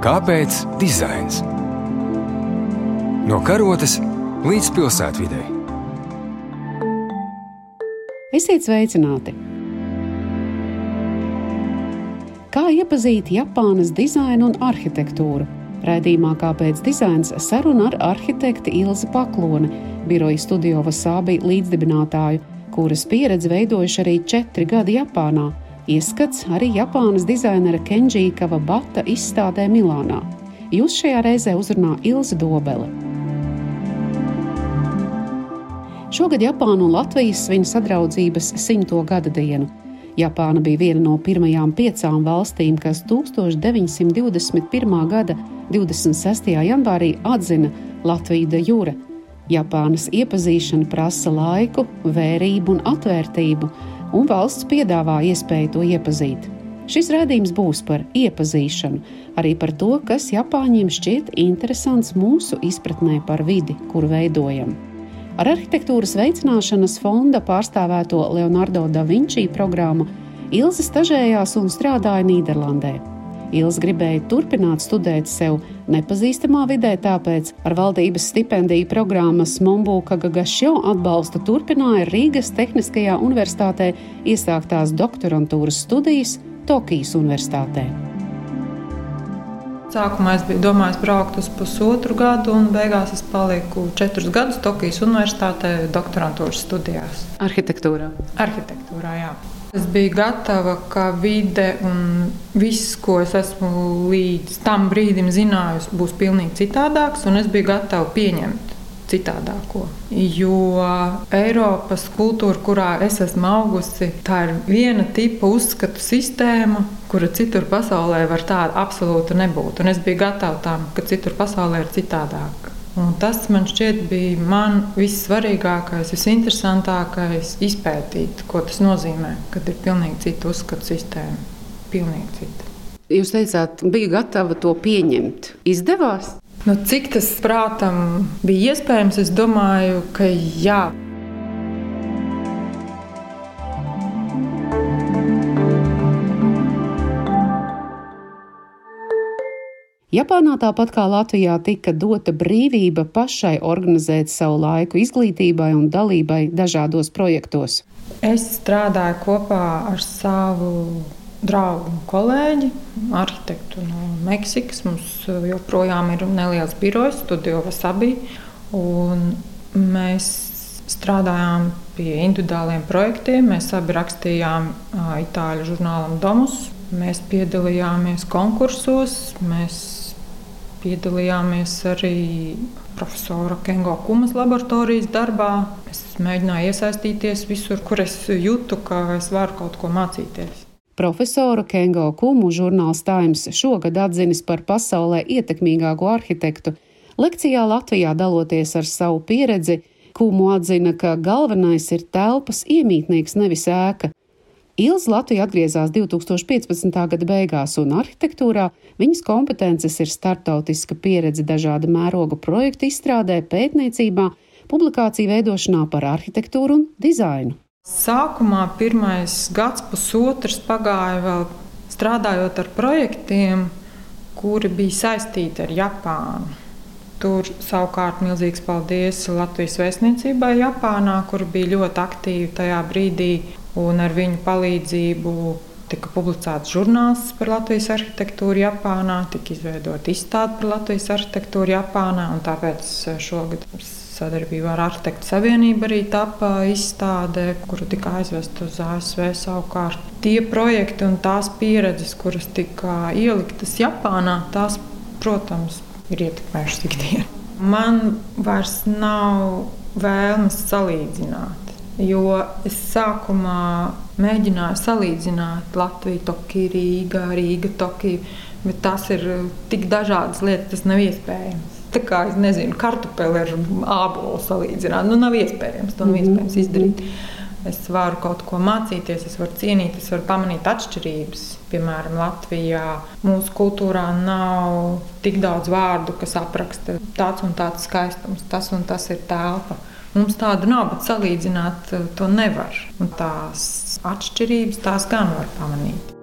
Kāpēc dizains? No karotes līdz pilsētvidē. Esiet sveicināti! Kā iepazīt Japānas dizainu un arhitektūru? Raidījumā Kāpēc dizains saruna ar arhitekti Ilzi Pakloni, biroja studio Vasābi līdzdibinātāju, kuras pieredzi veidojuši arī četri gadi Japānā Ieskats arī Japānas dizainera Kenji Kawabata izstādē Milānā. Jūs šajā reizē uzrunā Ilza Dobele. Šogad Japāna un Latvijas svin sadraudzības simto gada dienu. Japāna bija viena no pirmajām piecām valstīm, kas 1921. gada 26. janvārī atzina Latviju de jure. Japānas iepazīšana prasa laiku, vērību un atvērtību, un valsts piedāvā iespēju to iepazīt. Šis rādījums būs par iepazīšanu, arī par to, kas Japāņiem šķiet interesants mūsu izpratnē par vidi, kuru veidojam. Ar arhitektūras veicināšanas fonda pārstāvēto Leonardo da Vinci programmu Ilze stažējās un strādāja Nīderlandē. Ilza gribēja turpināt studēt sev nepazīstamā vidē, tāpēc ar valdības stipendiju programmas Mombuka Gagašo atbalstu turpināja Rīgas Tehniskajā universitātē iesāktās doktorantūras studijas Tokijas Universitātē. Sākumā es biju domājis braukt uz pusotru gadu, un beigās es paliku četrus gadus Tokijas Universitātē doktorantūras studijās. Arhitektūrā. Arhitektūrā, jā. Es biju gatava, ka vide un viss, ko es esmu līdz tam brīdim zinājusi, būs pilnīgi citādāks, un es biju gatava pieņemt citādāko. Jo Eiropas kultūra, kurā es esmu augusi, tā ir viena tipa uzskatu sistēma, kura citur pasaulē var tāda absolūti nebūt. Un es biju gatava tam, ka citur pasaulē ir citādāk. Un tas man šķiet bija man vissvarīgākais, visinteresantākais izpētīt, ko tas nozīmē, kad ir pilnīgi cita uzskatu sistēma. Pilnīgi cita. Jūs teicāt, bija gatava to pieņemt. Izdevās? Nu, cik tas prātam bija iespējams, es domāju, ka jā. Japānā tāpat kā Latvijā tika dota brīvība pašai organizēt savu laiku izglītībai un dalībai dažādos projektos. Es strādāju kopā ar savu draugu un kolēģi, arhitektu no Meksikas. Mums joprojām ir neliels birojs, studio Vasabi. Mēs strādājām pie individuāliem projektiem. Mēs abi rakstījām itāļu žurnālam Domus. Mēs piedalījāmies konkursos, mēs Piedalījāmies arī profesora Kengo Kumas laboratorijas darbā. Es mēģināju iesaistīties visur, kur es jūtu, ka es varu kaut ko mācīties. Profesoru Kengo Kumu žurnāls Times šogad atzinis par pasaulē ietekmīgāko arhitektu. Lekcijā Latvijā daloties ar savu pieredzi, Kumu atzina, ka galvenais ir telpas iemītnieks, nevis ēka. Ilza Latvija atgriezās 2015. gada beigās, un arhitektūrā viņas kompetences ir startautiska pieredze dažāda mēroga projektu izstrādē, pētniecībā, publikāciju veidošanā par arhitektūru un dizainu. Sākumā pirmais gads, pusotrs pagāja vēl strādājot ar projektiem, kuri bija saistīti ar Japānu. Tur savukārt milzīgs paldies Latvijas vēstniecībai Japānā, kur bija ļoti aktīvi tajā brīdī un ar viņu palīdzību tika publicēts žurnāls par Latvijas arhitektūru Japānā, tika izveidota izstāde par Latvijas arhitektūru Japānā, un tāpēc šogad sadarbībā ar Arhitektu Savienību arī tapa izstāde, kura tika aizvesta uz ASV savukārt. Tie projekti un tās pieredzes, kuras tika ieliktas Japānā, tās, protams, ir ietekmējušas ikdienu. Man vairs nav vēlmes salīdzināt Jo es sākumā mēģināju salīdzināt Latviju, Tokiju, Rīgā, Rīga, Tokiju, bet tas ir tik dažādas lietas, tas nav iespējams. Tā kā es nezinu, kartupeli ar ābolu salīdzināt, nu nav iespējams to nav mhm. iespējams izdarīt. Es varu kaut ko mācīties, es varu cienīt, es varu pamanīt atšķirības. Piemēram, Latvijā mūsu kultūrā nav tik daudz vārdu, kas apraksta tāds un tāds skaistums, tas un tas ir telpa. Mums tādu nav, bet salīdzināt eh, to nevar. Un tās atšķirības tās gan var pamanīt.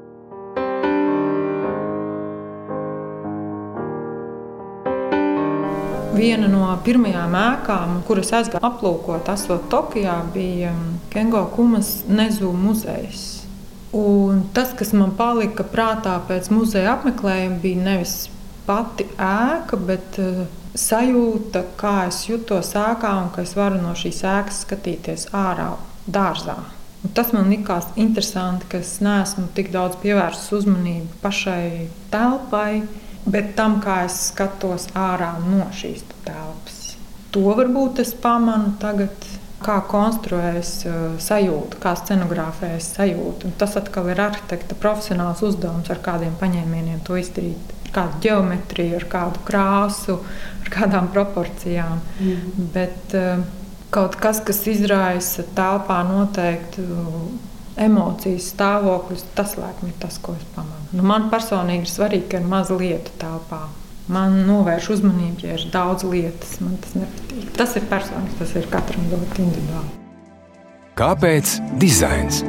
Viena no pirmajām ēkām, kuras aizgāju aplūkot, esot Tokijā, bija Kengo Kumas Nezu muzejs. Un tas, kas man palika prātā pēc muzeja apmeklējuma, bija nevis pati ēka, bet uh, sajūta, kā es jutos ēkā un ka es varu no šīs ēkas skatīties ārā dārzā. Un tas man likās interesanti, ka es neesmu tik daudz pievērsis uzmanību pašai telpai, bet tam, kā es skatos ārā no šīs telpas. To varbūt es pamanu tagad kā konstruējas uh, sajūta, kā scenogrāfējas sajūta. Un tas atkal ir arhitekta profesionāls uzdevums, ar kādiem paņēmieniem to izdarīt. Kādu ģeometriju, ar kādu krāsu, ar kādām proporcijām. Mm. Bet uh, kaut kas, kas izraisa telpā noteiktu emocijas stāvokļus, tas laikam ir tas, ko es pamanu. Nu, man personīgi ir svarīgi, ka ir maza lieta telpā man novērš uzmanību, ja ir daudz lietas. Man tas nepatīk. Tas ir personisks, tas ir katram ļoti individuāli. Kāpēc dizains?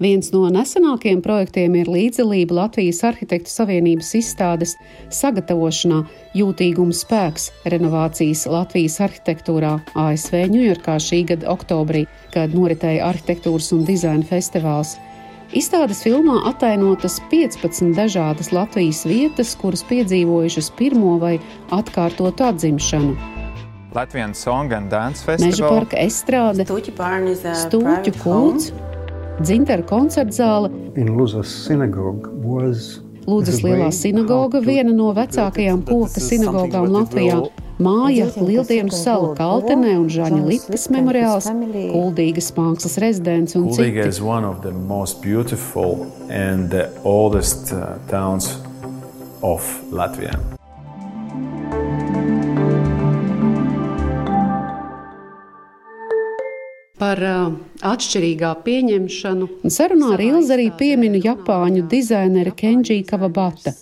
Viens no nesenākajiem projektiem ir līdzdalība Latvijas Arhitektu Savienības izstādes sagatavošanā Jūtīguma spēks renovācijas Latvijas arhitektūrā ASV Ņujorkā šī gada oktobrī, kad noritēja arhitektūras un dizaina festivāls. Izstādes filmā atainotas 15 dažādas Latvijas vietas, kuras piedzīvojušas pirmo vai atkārtotu atzimšanu. Latvijas Song and Dance Festival, Meža parka estrāde, Stūķu kūts, dzintara koncertzāle, Lūdzas lielā sinagoga, viena no vecākajām koka sinagogām Latvijā, Māja, Lieldienu sala Kaltenē un Žaņa Lipas memoriāls, Kuldīgas mākslas rezidents un Kuldīga citi. is one of the Par uh, atšķirīgā pieņemšanu sarunā ar Ilzi arī pieminu Japāņu dizaineri Kenji Kawabata.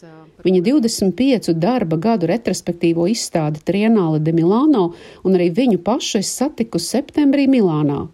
Viņa 25 darba gadu retrospektīvo izstādi Trienāle de Milāno un arī viņu pašu es satiku septembrī Milānā.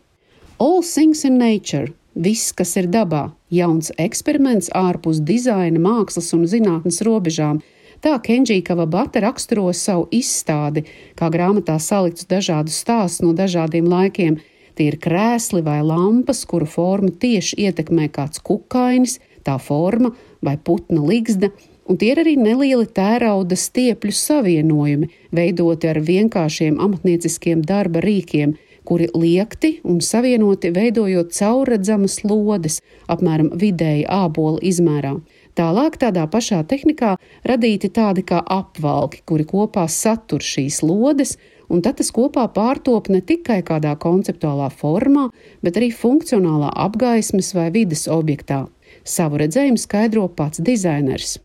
All Things in Nature - viss, kas ir dabā, jauns eksperiments ārpus dizaina, mākslas un zinātnes robežām. Tā Kenji Kawabata raksturo savu izstādi, kā grāmatā salikts dažādus stāstus no dažādiem laikiem. Tie ir krēsli vai lampas, kuru formu tieši ietekmē kāds kukainis, tā forma vai putna ligzda, un tie ir arī nelieli tērauda stiepļu savienojumi, veidoti ar vienkāršiem amatnieciskiem darba rīkiem, kuri liekti un savienoti veidojot caurredzamas lodes, apmēram vidēji ābola izmērā. Tālāk tādā pašā tehnikā radīti tādi kā apvalki, kuri kopā satur šīs lodes, un tad tas kopā pārtop ne tikai kādā konceptuālā formā, bet arī funkcionālā apgaismas vai vides objektā. Savu redzējumu skaidro pats dizainers.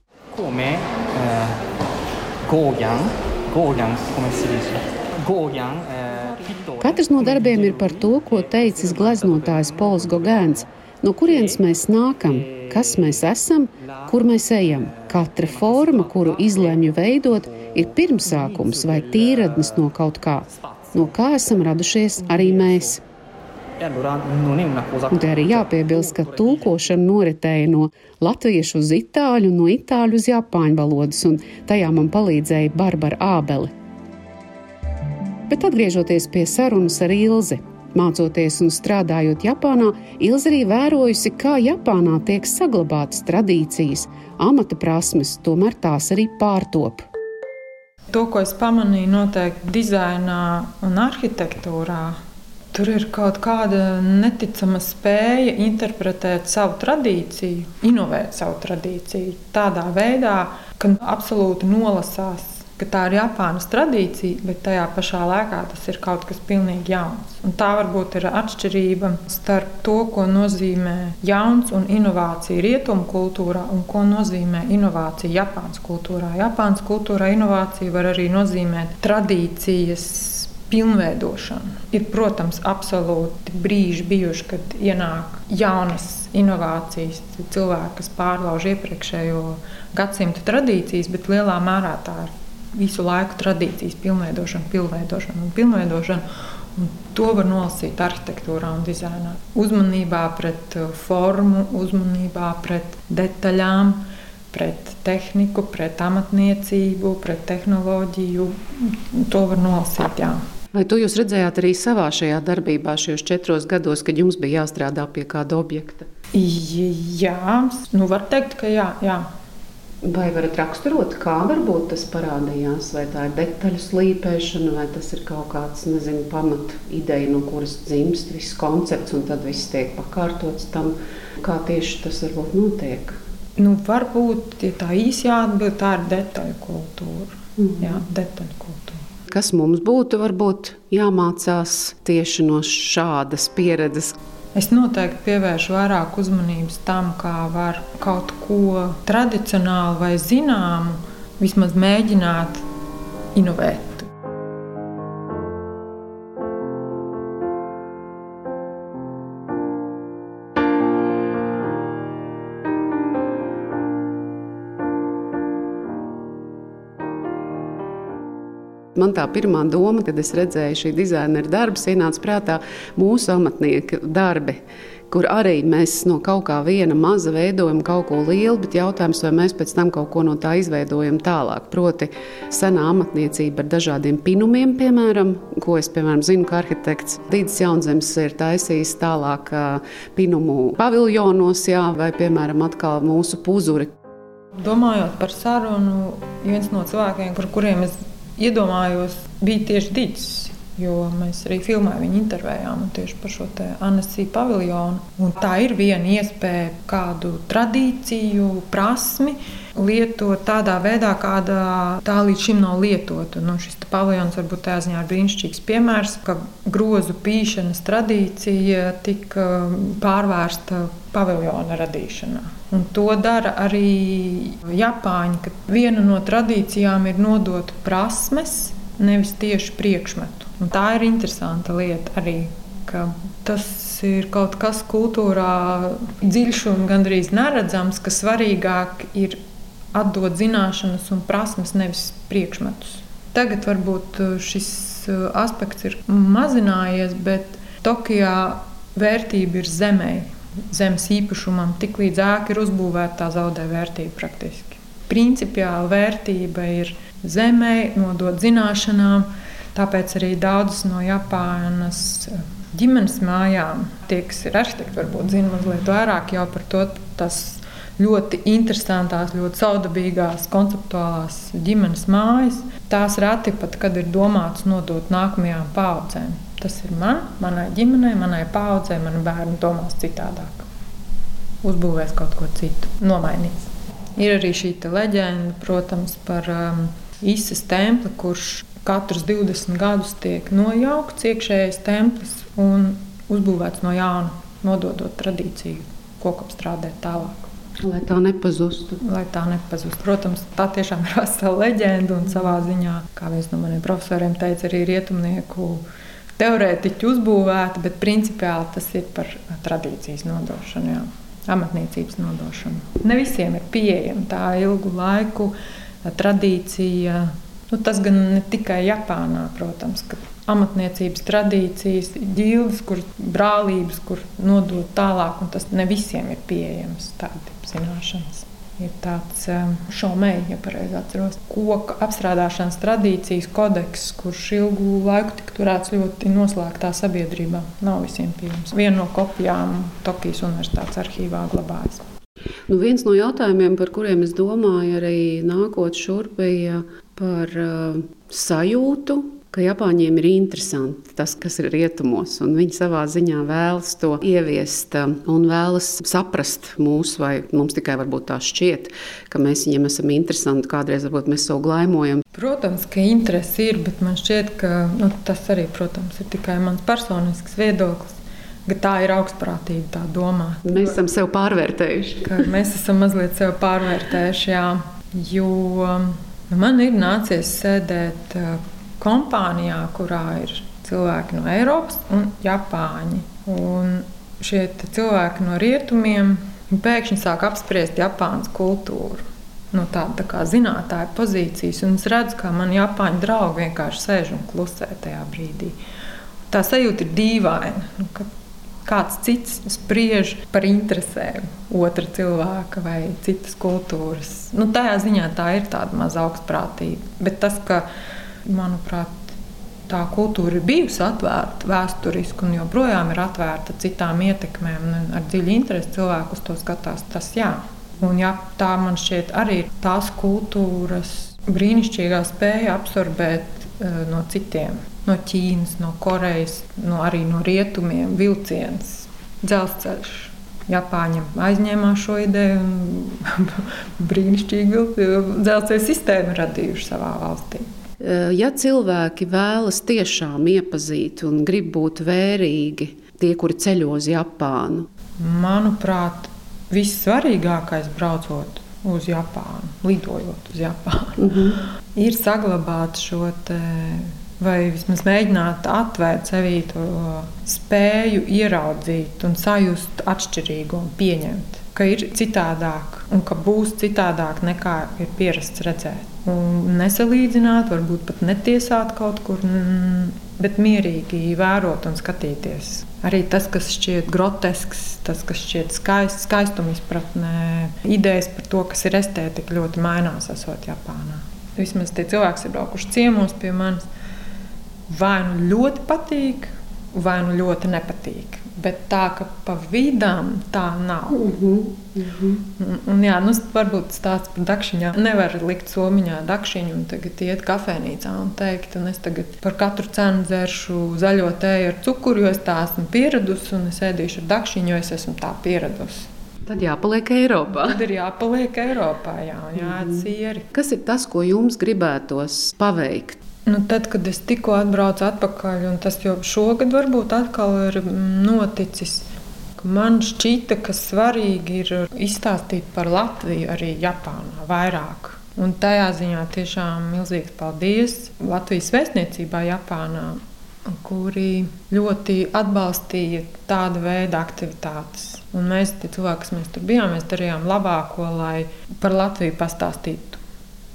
Katrs no darbiem ir par to, ko teicis gleznotājs Pols Gogēns, no kurienes mēs nākam, kas mēs esam, kur mēs ejam. Katra forma, kuru izlemju veidot, ir pirmsākums vai tīradnis no kaut kā, no kā esam radušies arī mēs. Un te arī jāpiebilst, ka tulkošana noritēja no latviešu uz itāļu, no itāļu uz japāņu valodas, un tajā man palīdzēja Barbara Ābele. Bet atgriežoties pie sarunas ar Ilzi. Mācoties un strādājot Japānā, Ilze arī vērojusi, kā Japānā tiek saglabātas tradīcijas, amata prasmes, tomēr tās arī pārtopa. To, ko es pamanīju, noteikti dizainā un arhitektūrā, tur ir kaut kāda neticama spēja interpretēt savu tradīciju, inovēt savu tradīciju tādā veidā, ka absolūti nolasās, ka tā ir Japānas tradīcija, bet tajā pašā laikā tas ir kaut kas pilnīgi jauns. Un tā varbūt ir atšķirība starp to, ko nozīmē jauns un inovācija rietumu kultūrā un ko nozīmē inovācija Japānas kultūrā. Japānas kultūrā inovācija var arī nozīmēt tradīcijas pilnveidošanu. Ir, protams, absolūti brīži bijuši, kad ienāk jaunas inovācijas, cilvēki, kas pārlauž iepriekšējo gadsimtu tradīcijas, bet lielā mērā tā ir visu laiku tradīcijas pilnveidošana, pilnveidošana un pilnveidošana. Un to var nolasīt arhitektūrā un dizainā. Uzmanībā pret uh, formu, uzmanībā pret detaļām, pret tehniku, pret amatniecību, pret tehnoloģiju. To var nolasīt. Jā. Vai to jūs redzējāt arī savā šajā darbībā, šajos četros gados, kad jums bija jāstrādā pie kāda objekta? Jā, nu var teikt, ka jā. jā. Vai varat raksturot, kā varbūt tas parādījās? Vai tā ir detaļu slīpēšana, vai tas ir kaut kāds, nezinu, pamat ideja, no kuras dzimst viss koncepts, un tad viss tiek pakārtots tam, kā tieši tas varbūt notiek? Nu, varbūt, ja tā īsi jāatbild, tā ir detaļu kultūra. Mm -hmm. Jā, detaļu kultūra. Kas mums būtu varbūt jāmācās tieši no šādas pieredzes? Es noteikti pievēršu vairāk uzmanības tam, kā var kaut ko tradicionālu vai zināmu vismaz mēģināt inovēt. Man tā pirmā doma, kad es redzēju šī dizainera darbus, ienāca prātā mūsu amatnieku darbi kur arī mēs no kaut kā viena maza veidojam kaut ko lielu, bet jautājums, vai mēs pēc tam kaut ko no tā izveidojam tālāk. Proti, senā amatniecība ar dažādiem pinumiem, piemēram, ko es piemēram, zinu, ka arhitekts Dīdis Jaunzems ir taisījis tālāk pinumu paviljonos, jā, vai piemēram atkal mūsu puzuri. Domājot par sarunu, viens no cilvēkiem, par kuriem es iedomājos, bija tieši Dīdis. Jo mēs arī filmējām, viņa intervējām tieši par šo Anesiju paviljonu. Un tā ir viena iespēja, kādu tradīciju, prasmi lietot tādā veidā, kādā tā līdz šim nav lietota. Nu, šis paviljons varbūt tādā ziņā ir brīnišķīgs piemērs, ka grozu pīšanas tradīcija tika pārvērsta paviljona radīšanā. Un to dara arī Japāņi, ka viena no tradīcijām ir nodot prasmes, nevis tieši priekšmetu. Un tā ir interesanta lieta arī. Tas ir kaut kas kultūrā dziļš un gandrīz neredzams, ka svarīgāk ir atdot zināšanas un prasmes, nevis priekšmetus. Tagad varbūt uh, šis uh, aspekts ir mazinājies, bet Tokijā vērtība ir zemē zemes īpašumam, tik līdz ēka ir uzbūvēta, tā zaudē vērtību praktiski. Principiāla vērtība ir zemē, nodot zināšanām. Tāpēc arī daudzas no Japānas ģimenes mājām, tie, kas ir arhitekti, varbūt zina mazliet vairāk par to. Tas ļoti interesantās, ļoti saudabīgās, konceptuālās ģimenes mājas. Tās reti pat, kad ir domāts nodot nākamajām paudzēm. Tas ir man, manai ģimenei, manai paudzei, manai bērnu domās citādāk. Uzbūvēs kaut ko citu, nomainīs. Ir arī šī leģenda, protams, par um, īsas templi, kurš katrus 20 gadus tiek nojaukts iekšējais templis un uzbūvēts no jauna, nododot tradīciju, kokapstrādē tālāk. Lai tā nepazustu. Lai tā nepazustu. Protams, tā tiešām ir vesela leģenda un savā ziņā, kā viens no maniem profesoriem teica, arī rietumnieku teorētiķi uzbūvēti, bet principiāli tas ir par tradīcijas nodošanu, jā. amatniecības nodošanu. Ne visiem ir pieejama tā ilgu laiku tradīcija. Nu, tas gan ne tikai Japānā, protams, ka amatniecības tradīcijas, ģildes, kur brālības, kur nodot tālāk, un tas ne visiem ir pieejams tādi zināšanas ir tāds um, šaumēji, ja pareizi atceros, koka apstrādāšanas tradīcijas kodeks, kurš ilgu laiku tika turēts ļoti noslēgtā sabiedrībā. Nav visiem pieejams. Viena no kopijām Tokijas Universitātes arhīvā glabājas. Nu, viens no jautājumiem, par kuriem es domāju, arī nākot šurp, bija par uh, sajūtu, ka Japāņiem ir interesanti tas, kas ir rietumos, un viņi savā ziņā vēlas to ieviest um, un vēlas saprast mūs, vai mums tikai tā šķiet, ka mēs viņiem esam interesanti. Kādreiz varbūt mēs savu glaimojam. Protams, ka interesi ir, bet man šķiet, ka nu, tas arī protams, ir tikai mans personisks viedoklis. Tā ir augstprātīga tā domā. Mēs esam sev pārvērtējuši. mēs esam mazliet sev pārvērtējuši, jā, jo nu, man ir nācies sēdēt uh, kompānijā, kurā ir cilvēki no Eiropas un Japāņi. Un šie cilvēki no rietumiem pēkšņi sāk apspriest Japānas kultūru. No tāda tā kā zinātnēja pozīcijas, un es redzu, kā man Japāņu draugi vienkārši sēž un klusē tajā brīdī. Tā sajūta ir dīvaina. Nu, kāds cits spriež par interesēm otra cilvēka vai citas kultūras. Nu, tajā ziņā tā ir tāda maza augstprātība. Bet tas, ka, manuprāt, tā kultūra ir bijusi atvērta vēsturiski un joprojām ir atvērta citām ietekmēm, ar dziļu interesi cilvēku uz to skatās, tas jā. Un jā, tā man šķiet arī ir tās kultūras brīnišķīgā spēja absorbēt uh, no citiem no Ķīnas, no Korejas, no arī no rietumiem, vilciens, dzelzceļš. Japāņiem aizņēmās šo ideju un brīnišķīgi dzelzceļa sistēmu radījuši savā valstī. Ja cilvēki vēlas tiešām iepazīt un grib būt vērīgi, tie, kuri ceļo uz Japānu, manuprāt, vissvarīgākais braucot uz Japānu, lidojot uz Japānu, mm -hmm. ir saglabāt šo vai vismaz mēģināt atvērt sevī to spēju ieraudzīt un sajust atšķirīgu un pieņemt, ka ir citādāk un ka būs citādāk nekā ir pierasts redzēt. Nesalīdzināt, varbūt pat netiesāt kaut kur, bet mierīgi vērot un skatīties. Arī tas, kas šķiet grotesks, tas, kas šķiet skaists, skaistuma izpratnē, idejas par to, kas ir estētika, ļoti mainās, esot Japānā. Vismaz tie cilvēki ir braukuši ciemos pie manis vai nu ļoti patīk, vai nu ļoti nepatīk. Bet tā, ka pa vidām tā nav. Uh -huh, uh -huh. Un, un, jā, nu, varbūt stāsts par dakšiņu. Nevar likt somiņā dakšiņu un tagad iet kafejnīcā un teikt, un es tagad par katru cenu dzeršu zaļo tēju ar cukuru, jo es tā esmu pieradusi un es ēdīšu ar dakšiņu, jo es esmu tā pieradusi. Tad jāpaliek Eiropā. Tad ir jāpaliek Eiropā, jā, jāēd mm -hmm. sieri. Kas ir tas, ko jums gribētos paveikt? Nu, tad, kad es tikko atbraucu atpakaļ, un tas jau šogad varbūt atkal ir mm, noticis, man šķita, ka svarīgi ir izstāstīt par Latviju arī Japānā vairāk. Un tajā ziņā tiešām milzīgs paldies Latvijas vēstniecībā Japānā, kuri ļoti atbalstīja tādu veidu aktivitātes. Un mēs, tie cilvēki, kas mēs tur bijām, mēs darījām labāko, lai par Latviju pastāstītu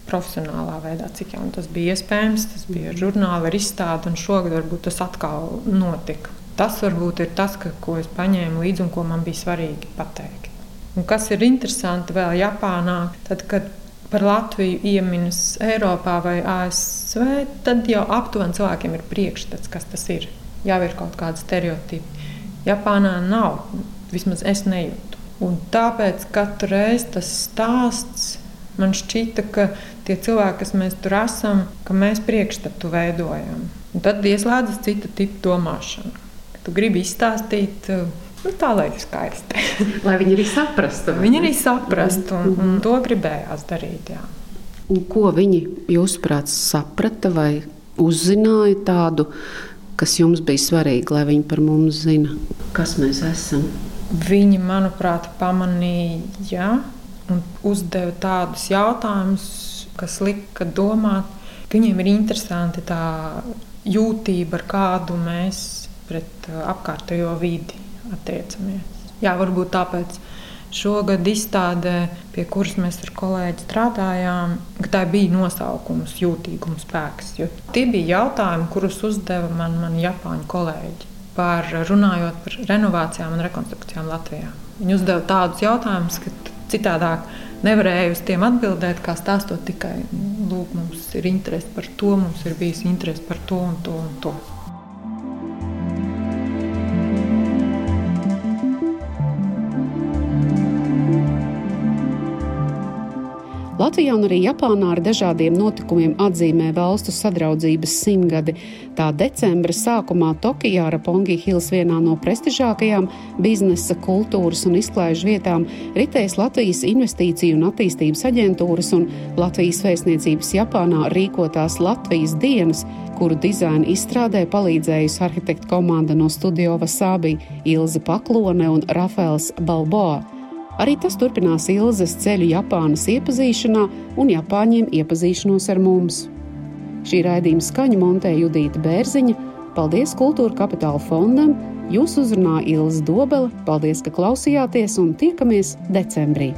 profesionālā veidā, cik jau tas bija iespējams. Tas bija mm. žurnāla ar izstādi, un šogad varbūt tas atkal notika. Tas varbūt ir tas, ka, ko es paņēmu līdzi un ko man bija svarīgi pateikt. Un kas ir interesanti vēl Japānā, tad, kad par Latviju ieminas Eiropā vai ASV, tad jau aptuveni cilvēkiem ir priekšstats, kas tas ir. Jau ir kaut kāda stereotipa. Japānā nav, vismaz es nejūtu. Un tāpēc katru reizi tas stāsts Man šķita, ka tie cilvēki, kas mēs tur esam, ka mēs priekšstatu veidojam. Un tad ieslēdzas cita tipa domāšana. Tu gribi izstāstīt, nu, tā lai ir skaisti. lai viņi arī saprastu. Viņi arī saprastu, un, un to gribējās darīt. Jā. Un ko viņi, jūsuprāt, saprata vai uzzināja tādu, kas jums bija svarīgi, lai viņi par mums zina, kas mēs esam? Viņi, manuprāt, pamanīja, un uzdeva tādus jautājumus, kas lika domāt, ka viņiem ir interesanti tā jūtība, ar kādu mēs pret uh, apkārtējo vidi attiecamies. Jā, varbūt tāpēc šogad izstādē, pie kuras mēs ar kolēģi strādājām, tā bija nosaukums jūtīguma spēks. Tie bija jautājumi, kurus uzdeva man, man Japāņu kolēģi. Par runājot par renovācijām un rekonstrukcijām Latvijā. Viņi uzdeva tādus jautājumus, ka Citādāk nevarēju uz tiem atbildēt, kā stāstot tikai, lūk, mums ir interese par to, mums ir bijis interese par to un to un to. Latvijā un arī Japānā ar dažādiem notikumiem atzīmē valstu sadraudzības simtgadi. Tā decembra sākumā Tokijā Rapongi Hills vienā no prestižākajām biznesa, kultūras un izklaižu vietām ritēs Latvijas investīciju un attīstības aģentūras un Latvijas vēstniecības Japānā rīkotās Latvijas dienas, kuru dizaina izstrādē palīdzējusi arhitekta komanda no Studio Vasābi Ilze Paklone un Rafaels Balboa. Arī tas turpinās Ilzas ceļu Japānas iepazīšanā un Japāņiem iepazīšanos ar mums. Šī raidījuma skaņu montēja Judīta Bērziņa. Paldies Kultūra Kapitāla fondam! Jūs uzrunā Ilza Dobele. Paldies, ka klausījāties un tiekamies decembrī!